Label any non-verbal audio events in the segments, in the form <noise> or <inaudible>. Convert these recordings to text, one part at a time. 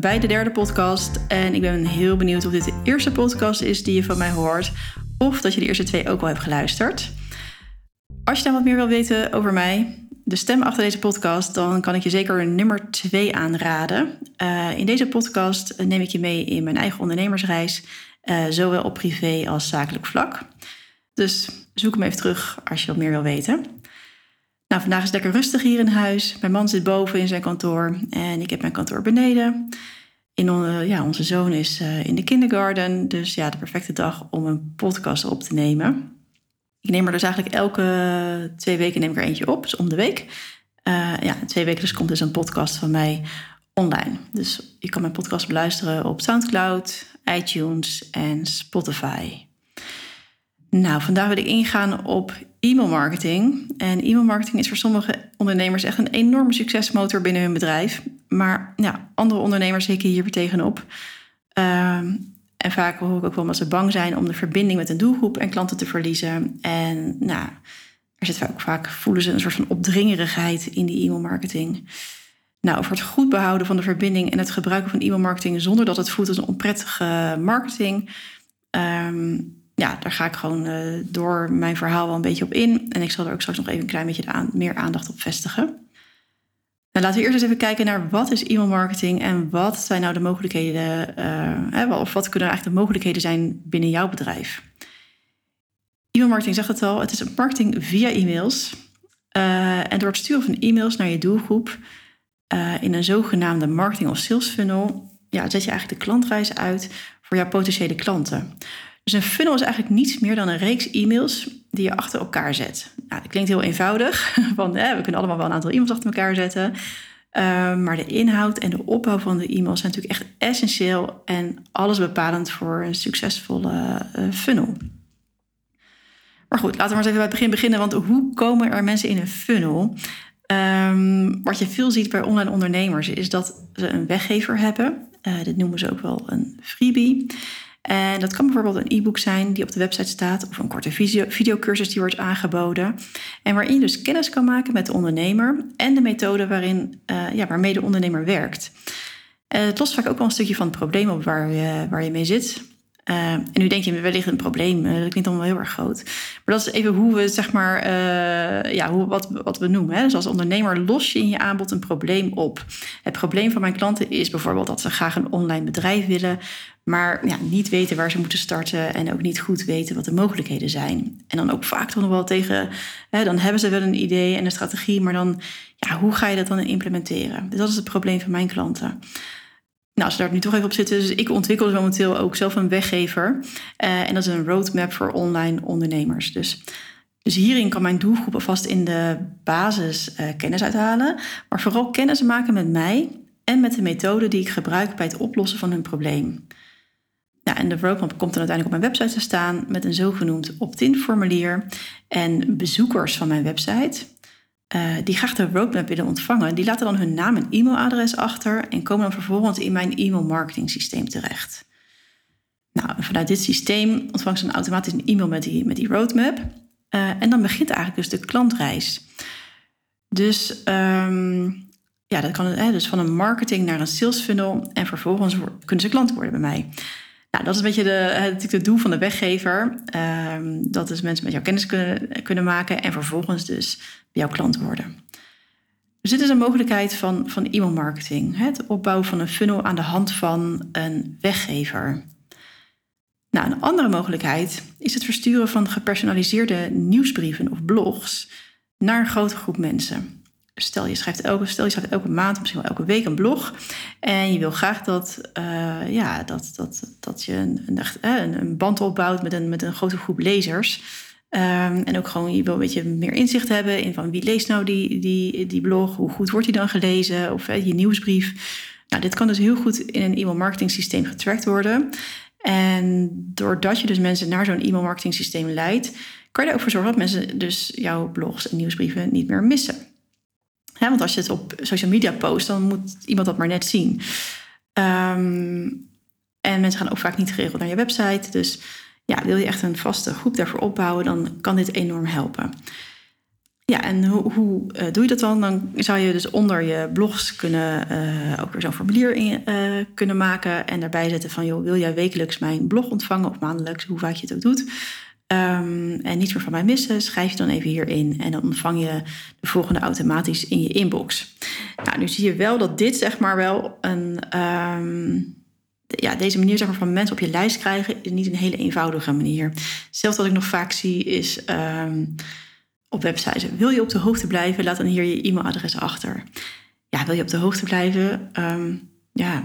Bij de derde podcast en ik ben heel benieuwd of dit de eerste podcast is die je van mij hoort of dat je de eerste twee ook al hebt geluisterd. Als je dan wat meer wil weten over mij, de stem achter deze podcast, dan kan ik je zeker nummer 2 aanraden. Uh, in deze podcast neem ik je mee in mijn eigen ondernemersreis, uh, zowel op privé als zakelijk vlak. Dus zoek hem even terug als je wat meer wil weten. Nou, vandaag is het lekker rustig hier in huis. Mijn man zit boven in zijn kantoor en ik heb mijn kantoor beneden. In, uh, ja, onze zoon is in de kindergarten, dus ja, de perfecte dag om een podcast op te nemen. Ik neem er dus eigenlijk elke twee weken neem ik er eentje op, dus om de week. Uh, ja, twee weken dus komt dus een podcast van mij online. Dus je kan mijn podcast beluisteren op SoundCloud, iTunes en Spotify. Nou, vandaag wil ik ingaan op e-mailmarketing. En e-mailmarketing is voor sommige ondernemers echt een enorme succesmotor binnen hun bedrijf. Maar ja, andere ondernemers hikken hier weer tegenop. Uh, en vaak hoor ik ook wel dat ze bang zijn om de verbinding met een doelgroep en klanten te verliezen. En nou, er zit ook vaak, voelen ze een soort van opdringerigheid in die e-mailmarketing. Nou, over het goed behouden van de verbinding en het gebruiken van e-mailmarketing zonder dat het voelt als een onprettige marketing. Um, ja, daar ga ik gewoon uh, door mijn verhaal wel een beetje op in. En ik zal er ook straks nog even een klein beetje aan, meer aandacht op vestigen. Nou, laten we eerst eens even kijken naar wat is e-mailmarketing en wat zijn nou de mogelijkheden, uh, of wat kunnen eigenlijk de mogelijkheden zijn binnen jouw bedrijf. E-mailmarketing zegt het al, het is marketing via e-mails. Uh, en door het sturen van e-mails naar je doelgroep in een zogenaamde marketing of sales funnel, ja, zet je eigenlijk de klantreis uit voor jouw potentiële klanten. Dus een funnel is eigenlijk niets meer dan een reeks e-mails die je achter elkaar zet. Nou, dat klinkt heel eenvoudig, <laughs> want we kunnen allemaal wel een aantal e-mails achter elkaar zetten. Uh, maar de inhoud en de opbouw van de e-mails zijn natuurlijk echt essentieel en alles bepalend voor een succesvolle uh, funnel. Maar goed, laten we maar eens even bij het begin beginnen. Want hoe komen er mensen in een funnel? Um, wat je veel ziet bij online ondernemers is dat ze een weggever hebben. Uh, dit noemen ze ook wel een freebie. En dat kan bijvoorbeeld een e-book zijn die op de website staat, of een korte video, videocursus die wordt aangeboden. En waarin je dus kennis kan maken met de ondernemer en de methode waarin, uh, ja, waarmee de ondernemer werkt. Uh, het lost vaak ook wel een stukje van het probleem op waar je, waar je mee zit. Uh, en nu denk je wellicht een probleem, uh, dat klinkt wel heel erg groot. Maar dat is even hoe we, zeg maar, uh, ja, hoe, wat, wat we noemen. Hè? Dus als ondernemer los je in je aanbod een probleem op. Het probleem van mijn klanten is bijvoorbeeld dat ze graag een online bedrijf willen, maar ja, niet weten waar ze moeten starten en ook niet goed weten wat de mogelijkheden zijn. En dan ook vaak toch nog wel tegen, hè, dan hebben ze wel een idee en een strategie, maar dan, ja, hoe ga je dat dan implementeren? Dus dat is het probleem van mijn klanten. Nou, als we daar nu toch even op zitten. Dus ik ontwikkel momenteel ook zelf een weggever. Uh, en dat is een roadmap voor online ondernemers. Dus, dus hierin kan mijn doelgroep alvast in de basis uh, kennis uithalen. Maar vooral kennis maken met mij en met de methode die ik gebruik bij het oplossen van hun probleem. Nou, en de roadmap komt dan uiteindelijk op mijn website te staan met een zogenoemd opt-in formulier. En bezoekers van mijn website uh, die graag de roadmap willen ontvangen, die laten dan hun naam en e-mailadres achter en komen dan vervolgens in mijn e-mail marketing systeem terecht. Nou, vanuit dit systeem ontvangt ze dan automatisch een e-mail met die, met die roadmap. Uh, en dan begint eigenlijk dus de klantreis. Dus um, ja, dat kan hè, dus van een marketing naar een sales funnel en vervolgens kunnen ze klant worden bij mij. Nou, dat is een beetje de, het, het doel van de weggever. Um, dat is mensen met jouw kennis kunnen, kunnen maken en vervolgens dus jouw klant worden. Dus dit is een mogelijkheid van, van e-mailmarketing. Het opbouwen van een funnel aan de hand van een weggever. Nou, een andere mogelijkheid is het versturen van gepersonaliseerde nieuwsbrieven of blogs naar een grote groep mensen. Stel je, schrijft elke, stel je schrijft elke maand, misschien wel elke week een blog. En je wil graag dat, uh, ja, dat, dat, dat je een, een, een, band opbouwt met een, met een grote groep lezers. Ehm, en ook gewoon je wil een beetje meer inzicht hebben in van wie leest nou die, die, die blog, hoe goed wordt die dan gelezen, of je nieuwsbrief. Nou, dit kan dus heel goed in een e-mail marketing systeem getracked worden. En doordat je dus mensen naar zo'n e-mail marketing systeem leidt, kan je er ook voor zorgen dat mensen dus jouw blogs en nieuwsbrieven niet meer missen. Want als je het op social media post, dan moet iemand dat maar net zien. Ehm, en mensen gaan ook vaak niet geregeld naar je website. Dus ja, wil je echt een vaste groep daarvoor opbouwen, dan kan dit enorm helpen. Ja, en hoe, hoe uh, doe je dat dan? Dan zou je dus onder je blogs kunnen uh, ook weer zo'n formulier uh, kunnen maken. En daarbij zetten van, joh, wil jij wekelijks mijn blog ontvangen of maandelijks, hoe vaak je het ook doet. Um, en niets meer van mij missen, schrijf je dan even hierin. En dan ontvang je de volgende automatisch in je inbox. Nou, nu zie je wel dat dit zeg maar wel een... Um, ja, deze manier zeg maar, van mensen op je lijst krijgen is niet een hele eenvoudige manier. Zelfs wat ik nog vaak zie is um, op websites. Wil je op de hoogte blijven? Laat dan hier je e-mailadres achter. Ja, wil je op de hoogte blijven? Ja,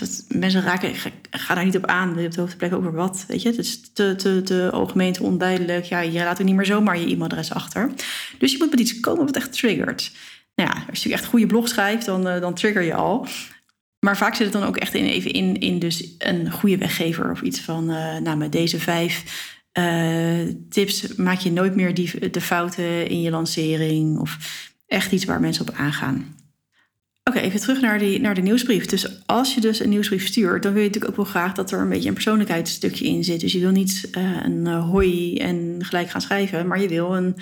dat mensen raken, ga, daar niet op aan. Je op de blijven over wat? Weet je, het is te, algemeen, te onduidelijk. Ja, je laat er niet meer zomaar je e-mailadres achter. Dus je moet met iets komen wat echt triggert. Nou ja, als je echt goede blog schrijft, dan, uh, dan trigger je al. Maar vaak zit het dan ook echt in, even in, in dus een goede weggever of iets van, uh, nou, met deze vijf uh, tips maak je nooit meer die, de fouten in je lancering of echt iets waar mensen op aangaan. Oké, even terug naar, die, naar de nieuwsbrief. Dus als je dus een nieuwsbrief stuurt, dan wil je natuurlijk ook wel graag dat er een beetje een persoonlijkheidsstukje in zit. Dus je wil niet uh, een uh, hoi en gelijk gaan schrijven, maar je wil een,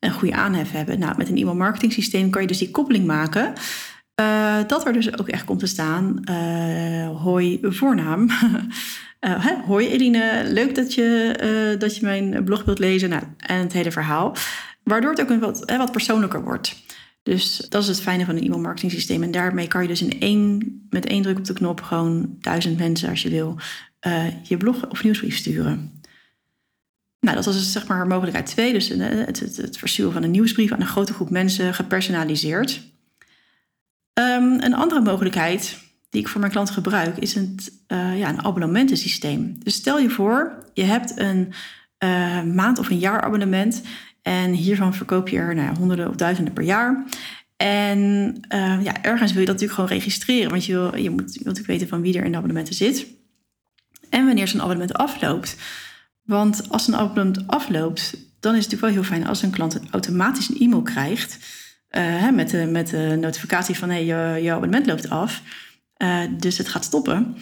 een goede aanhef hebben. Nou, met een e-mail marketing systeem kan je dus die koppeling maken. Uh, dat er dus ook echt komt te staan, hoi voornaam. <laughs> Hoi Eline, leuk dat je, dat je mijn blog wilt lezen. Nou, en het hele verhaal. Waardoor het ook een wat, wat persoonlijker wordt. Dus dat is het fijne van een e-mail marketing systeem. En daarmee kan je dus in één, met één druk op de knop gewoon duizend mensen, als je wil, uh, je blog of nieuwsbrief sturen. Nou, dat was dus zeg maar mogelijkheid twee. Dus het, het, het versturen van een nieuwsbrief aan een grote groep mensen gepersonaliseerd. Um, een andere mogelijkheid die ik voor mijn klanten gebruik, is een, uh, ja, een abonnementensysteem. Dus stel je voor, je hebt een maand of een jaar abonnement en hiervan verkoop je er nou, honderden of duizenden per jaar. En uh, ja, ergens wil je dat natuurlijk gewoon registreren, want je, wil, je, moet, natuurlijk weten van wie er in de abonnementen zit. En wanneer zo'n abonnement afloopt. Want als een abonnement afloopt, dan is het natuurlijk wel heel fijn als een klant automatisch een e-mail krijgt. Uh, met, de, met de notificatie van hey, je, abonnement loopt af. Uh, dus het gaat stoppen.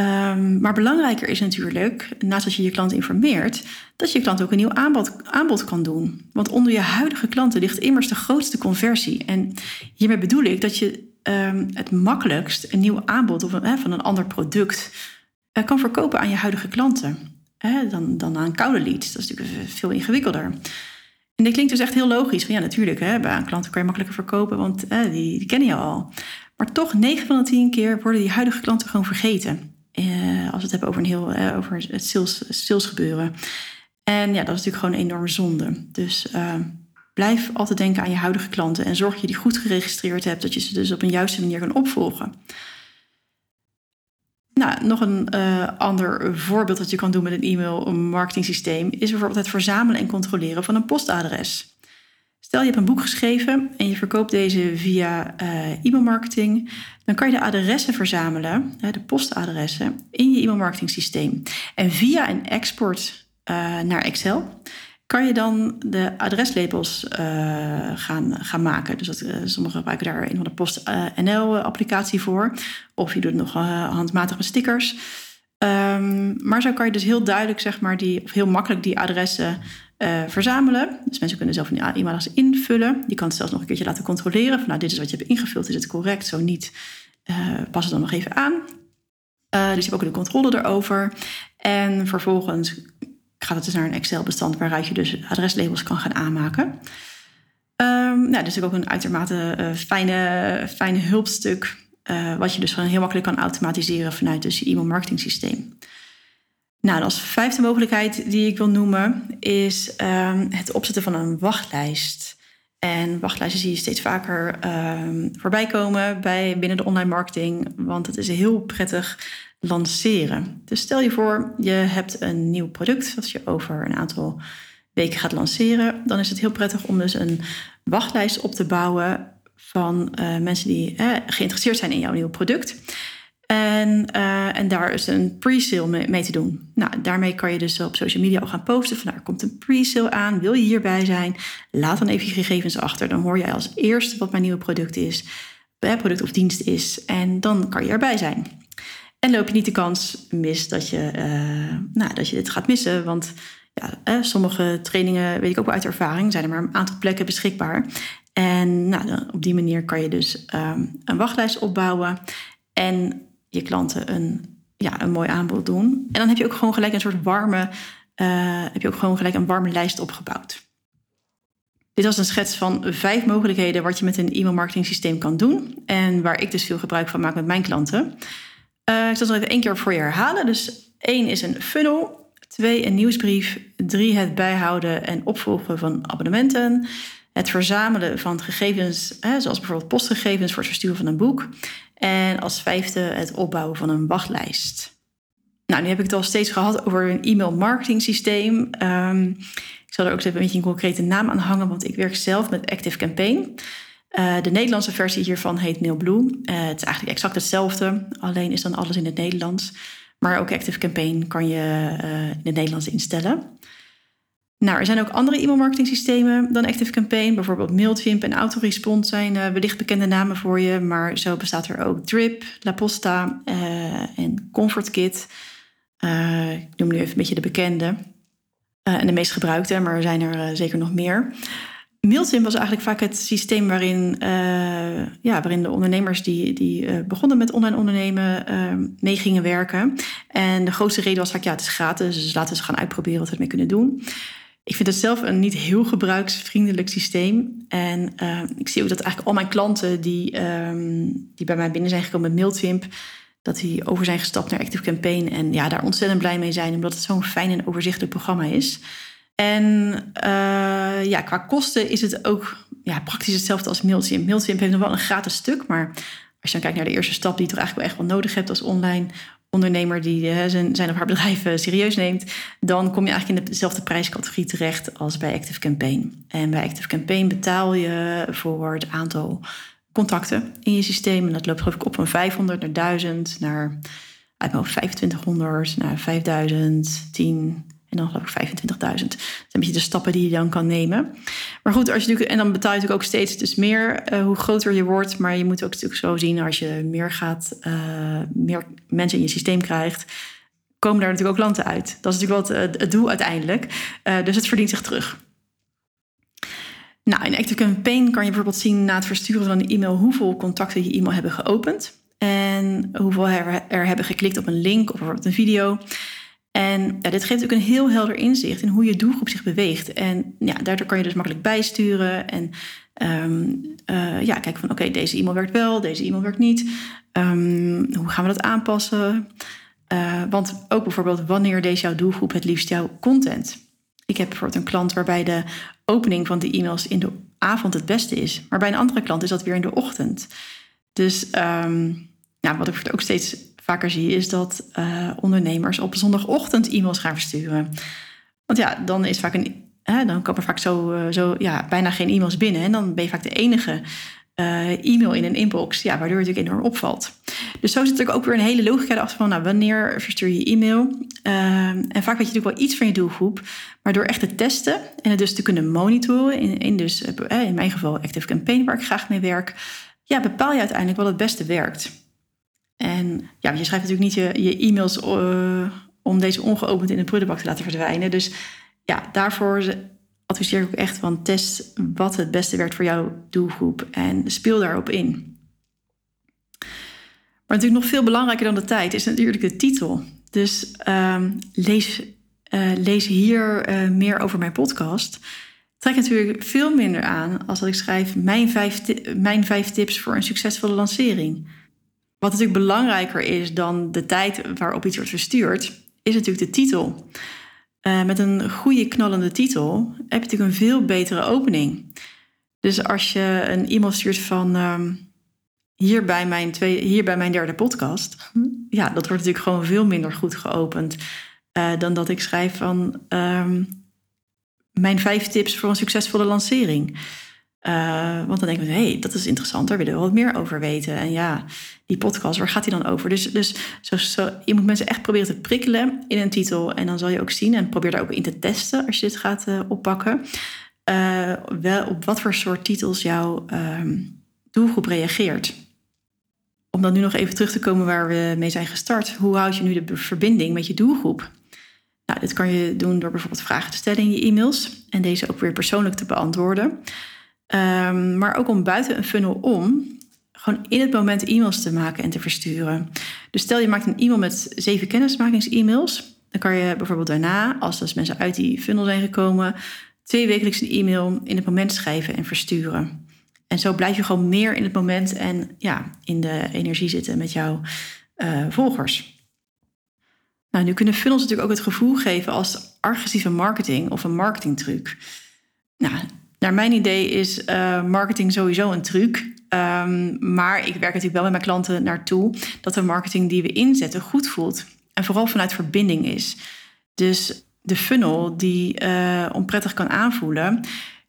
Um, maar belangrijker is natuurlijk, naast dat je je klant informeert, dat je klant ook een nieuw aanbod, aanbod kan doen. Want onder je huidige klanten ligt immers de grootste conversie. En hiermee bedoel ik dat je um, het makkelijkst een nieuw aanbod of een, van een ander product uh, kan verkopen aan je huidige klanten. Dan, dan aan koude leads. Dat is natuurlijk veel ingewikkelder. En dit klinkt dus echt heel logisch. Ja, natuurlijk, bij aan klanten kan je makkelijker verkopen, want die, die kennen je al. Maar toch, 9 van de 10 keer worden die huidige klanten gewoon vergeten. Uh, als we het hebben over, een heel, uh, over het sales, gebeuren. En ja, dat is natuurlijk gewoon een enorme zonde. Dus uh, blijf altijd denken aan je huidige klanten en zorg dat je die goed geregistreerd hebt, dat je ze dus op een juiste manier kan opvolgen. Nou, nog een ander voorbeeld dat je kan doen met een e-mail marketing systeem is bijvoorbeeld het verzamelen en controleren van een postadres. Stel je hebt een boek geschreven en je verkoopt deze via uh, e-mailmarketing, dan kan je de adressen verzamelen, de postadressen, in je e-mailmarketing systeem. En via een export uh, naar Excel kan je dan de adreslabels uh, gaan, gaan maken. Dus dat, sommigen gebruiken daar een van de PostNL-applicatie voor. Of je doet nog handmatig met stickers. Um, maar zo kan je dus heel duidelijk, zeg maar, die, of heel makkelijk die adressen uh, verzamelen. Dus mensen kunnen zelf een e-mailadres invullen. Je kan het zelfs nog een keertje laten controleren. Van, nou, dit is wat je hebt ingevuld, is het correct? Zo niet, uh, pas het dan nog even aan. Uh, dus je hebt ook de controle erover. En vervolgens gaat het dus naar een Excel-bestand waaruit je dus adreslabels kan gaan aanmaken. Um, nou, dus ook een uitermate fijne, fijne hulpstuk. wat je dus gewoon heel makkelijk kan automatiseren vanuit dus je e-mail marketing systeem. Nou, als vijfde mogelijkheid die ik wil noemen is um, het opzetten van een wachtlijst. En wachtlijsten zie je steeds vaker um, voorbij komen bij, binnen de online marketing, want het is heel prettig lanceren. Dus stel je voor, je hebt een nieuw product dat je over een aantal weken gaat lanceren, dan is het heel prettig om dus een wachtlijst op te bouwen van uh, mensen die geïnteresseerd zijn in jouw nieuwe product. En, uh, en daar is een pre-sale mee, te doen. Nou, daarmee kan je dus op social media al gaan posten van nou, er komt een pre-sale aan, wil je hierbij zijn? Laat dan even je gegevens achter. Dan hoor jij als eerste wat mijn nieuwe product is, product of dienst is. En dan kan je erbij zijn. En loop je niet de kans mis dat je, nou, dat je dit gaat missen. Want ja, sommige trainingen, weet ik ook wel uit ervaring, zijn er maar een aantal plekken beschikbaar. En nou, op die manier kan je dus um, een wachtlijst opbouwen en je klanten een, ja, een mooi aanbod doen. En dan heb je ook gewoon gelijk een soort warme, uh, heb je ook gewoon gelijk een warme lijst opgebouwd. Dit was een schets van vijf mogelijkheden wat je met een e-mail marketing systeem kan doen. En waar ik dus veel gebruik van maak met mijn klanten. Uh, ik zal het even één keer voor je herhalen. Dus één is een funnel. Twee, een nieuwsbrief. Drie, het bijhouden en opvolgen van abonnementen. Het verzamelen van gegevens, hè, zoals bijvoorbeeld postgegevens voor het versturen van een boek. En als vijfde het opbouwen van een wachtlijst. Nou, nu heb ik het al steeds gehad over een e-mail marketing systeem. Um, ik zal er ook een beetje een concrete naam aan hangen, want ik werk zelf met Active Campaign. Uh, de Nederlandse versie hiervan heet Mailblue. Uh, het is eigenlijk exact hetzelfde, alleen is dan alles in het Nederlands. Maar ook Active Campaign kan je uh, in het Nederlands instellen. Nou, er zijn ook andere e-mailmarketing systemen dan Active Campaign. Bijvoorbeeld Mailchimp en Autorespond zijn uh, wellicht bekende namen voor je. Maar zo bestaat er ook Drip, La Posta uh, en ComfortKit. Uh, ik noem nu even een beetje de bekende. en de meest gebruikte, maar er zijn er zeker nog meer. Mailchimp was eigenlijk vaak het systeem waarin, ja, waarin de ondernemers die, die begonnen met online ondernemen mee gingen werken. En de grootste reden was vaak, ja, het is gratis, dus laten eens gaan uitproberen wat we ermee kunnen doen. Ik vind het zelf een niet heel gebruiksvriendelijk systeem. En uh, ik zie ook dat eigenlijk al mijn klanten die, um, die bij mij binnen zijn gekomen met MailChimp, dat die over zijn gestapt naar Active Campaign. En ja, daar ontzettend blij mee zijn, omdat het zo'n fijn en overzichtelijk programma is. En uh, ja, qua kosten is het ook ja, praktisch hetzelfde als MailChimp. MailChimp heeft nog wel een gratis stuk, maar als je dan kijkt naar de eerste stap die je toch eigenlijk wel echt wel nodig hebt als online ondernemer die uh, zijn, zijn of haar bedrijf uh, serieus neemt, dan kom je eigenlijk in dezelfde prijscategorie terecht als bij Active Campaign. En bij Active Campaign betaal je voor het aantal contacten in je systeem. En dat loopt geloof ik op van 500 naar 1000, naar uit mijn 2500, naar 5000, 10, en dan geloof ik 25.000. Dat zijn een beetje de stappen die je dan kan nemen. Maar goed, als je natuurlijk, en dan betaal je natuurlijk ook steeds dus meer uh, hoe groter je wordt. Maar je moet ook natuurlijk zo zien als je meer gaat, uh, meer mensen in je systeem krijgt, komen daar natuurlijk ook klanten uit. Dat is natuurlijk wat uh, het doel uiteindelijk. dus het verdient zich terug. Nou, in Active Campaign kan je bijvoorbeeld zien na het versturen van een e-mail hoeveel contacten je e-mail hebben geopend. En hoeveel er, er hebben geklikt op een link of bijvoorbeeld een video. En ja, dit geeft ook een heel helder inzicht in hoe je doelgroep zich beweegt. En ja, daardoor kan je dus makkelijk bijsturen. En um, uh, ja, kijken van oké, deze e-mail werkt wel, deze e-mail werkt niet. Um, hoe gaan we dat aanpassen? Uh, want ook bijvoorbeeld, wanneer deze jouw doelgroep het liefst jouw content? Ik heb bijvoorbeeld een klant waarbij de opening van de e-mails in de avond het beste is. Maar bij een andere klant is dat weer in de ochtend. Dus ja, wat ik ook steeds vaker zie, is dat uh, ondernemers op zondagochtend e-mails gaan versturen. Want ja, dan is vaak een. Hè, dan komen er vaak zo, uh, zo ja, bijna geen e-mails binnen. En dan ben je vaak de enige uh, e-mail in een inbox, ja, waardoor het natuurlijk enorm opvalt. Dus zo zit er ook weer een hele logica erachter van, nou, wanneer verstuur je e-mail? en vaak weet je natuurlijk wel iets van je doelgroep, maar door echt te testen en het dus te kunnen monitoren, in, in, dus, in mijn geval Active Campaign, waar ik graag mee werk, ja, bepaal je uiteindelijk wat het beste werkt. En ja, je schrijft natuurlijk niet je, je e-mails uh, om deze ongeopend in de prullenbak te laten verdwijnen. Dus ja, daarvoor adviseer ik ook echt van test wat het beste werkt voor jouw doelgroep en speel daarop in. Maar natuurlijk nog veel belangrijker dan de tijd is natuurlijk de titel. Dus uh, lees, uh, lees hier uh, meer over mijn podcast. Trek natuurlijk veel minder aan als dat ik schrijf mijn mijn vijf tips voor een succesvolle lancering. Wat natuurlijk belangrijker is dan de tijd waarop iets wordt verstuurd, is natuurlijk de titel. Uh, met een goede knallende titel heb je natuurlijk een veel betere opening. Dus als je een e-mail stuurt van um, hier, bij mijn twee, hier bij mijn derde podcast, ja, dat wordt natuurlijk gewoon veel minder goed geopend uh, dan dat ik schrijf van um, mijn vijf tips voor een succesvolle lancering. Uh, want dan denk ik, hé, hey, dat is interessant, daar willen we wat meer over weten. En ja, die podcast, waar gaat die dan over? Dus, dus zo, zo, je moet mensen echt proberen te prikkelen in een titel. En dan zal je ook zien, en probeer daar ook in te testen als je dit gaat uh, oppakken. Uh, wel op wat voor soort titels jouw ehm, doelgroep reageert. Om dan nu nog even terug te komen waar we mee zijn gestart. Hoe houd je nu de verbinding met je doelgroep? Nou, dit kan je doen door bijvoorbeeld vragen te stellen in je e-mails en deze ook weer persoonlijk te beantwoorden. Um, maar ook om buiten een funnel om gewoon in het moment e-mails te maken en te versturen. Dus stel je maakt een e-mail met zeven kennismakings-e-mails. Dan kan je bijvoorbeeld daarna, als dus mensen uit die funnel zijn gekomen, twee wekelijks een e-mail in het moment schrijven en versturen. En zo blijf je gewoon meer in het moment en ja, in de energie zitten met jouw uh, volgers. Nou, nu kunnen funnels natuurlijk ook het gevoel geven als agressieve marketing of een marketingtruc. Nou, naar mijn idee is uh, marketing sowieso een truc. Um, maar ik werk natuurlijk wel met mijn klanten naartoe dat de marketing die we inzetten goed voelt. En vooral vanuit verbinding is. Dus de funnel die uh, onprettig kan aanvoelen,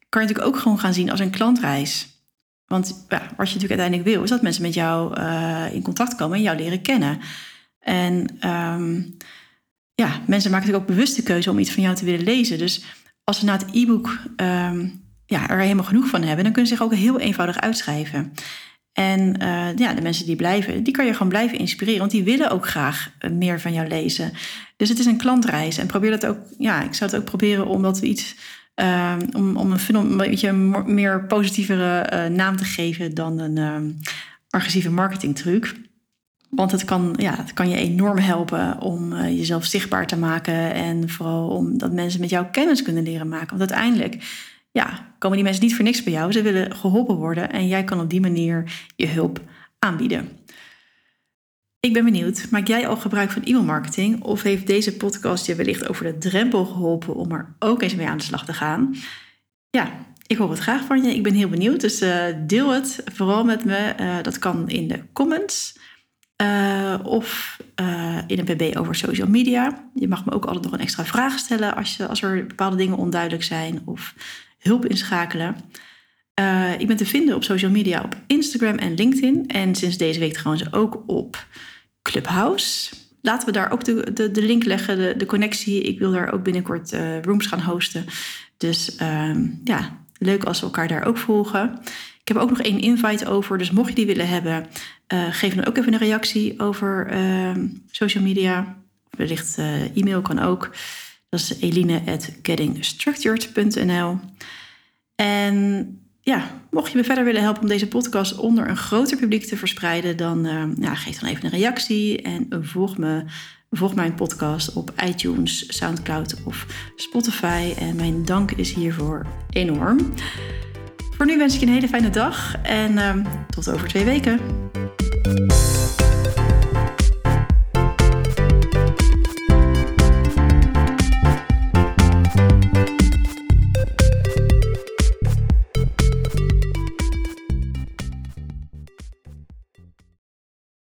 kan je natuurlijk ook gewoon gaan zien als een klantreis. Want ja, wat je natuurlijk uiteindelijk wil, is dat mensen met jou uh, in contact komen en jou leren kennen. En um, ja, mensen maken natuurlijk ook bewust de keuze om iets van jou te willen lezen. Dus als ze na het e-book um, ja, er helemaal genoeg van hebben, dan kunnen ze zich ook heel eenvoudig uitschrijven. En uh, ja, de mensen die blijven, die kan je gewoon blijven inspireren, want die willen ook graag eh, meer van jou lezen. Dus het is een klantreis. En probeer dat ook, ja, ik zou het ook proberen om dat iets, uh, om, om een een beetje een meer positievere uh, naam te geven dan een uh, agressieve marketingtruc. Want het kan, ja, het kan je enorm helpen om jezelf zichtbaar te maken en vooral om dat mensen met jou kennis kunnen leren maken. Want uiteindelijk ja, komen die mensen niet voor niks bij jou. Ze willen geholpen worden en jij kan op die manier je hulp aanbieden. Ik ben benieuwd, maak jij al gebruik van e-mailmarketing of heeft deze podcast je wellicht over de drempel geholpen om er ook eens mee aan de slag te gaan? Ja, ik hoor het graag van je. Ik ben heel benieuwd, dus uh, deel het vooral met me. Uh, dat kan in de comments uh, of in een pb over social media. Je mag me ook altijd nog een extra vraag stellen als, als er bepaalde dingen onduidelijk zijn of hulp inschakelen. Uh, ik ben te vinden op social media op Instagram en LinkedIn. En sinds deze week trouwens ook op Clubhouse. Laten we daar ook de, de, de link leggen, de, de connectie. Ik wil daar ook binnenkort uh, rooms gaan hosten. Dus uh, ja, leuk als we elkaar daar ook volgen. Ik heb ook nog één invite over. Dus mocht je die willen hebben, uh, geef dan ook even een reactie over ehm, social media. Wellicht e-mail kan ook. Dat is eline.gettingstructured.nl. En ja, mocht je me verder willen helpen om deze podcast onder een groter publiek te verspreiden, dan ja, geef dan even een reactie en volg me. Volg mijn podcast op iTunes, Soundcloud of Spotify. En mijn dank is hiervoor enorm. Voor nu wens ik je een hele fijne dag en uh, tot over twee weken.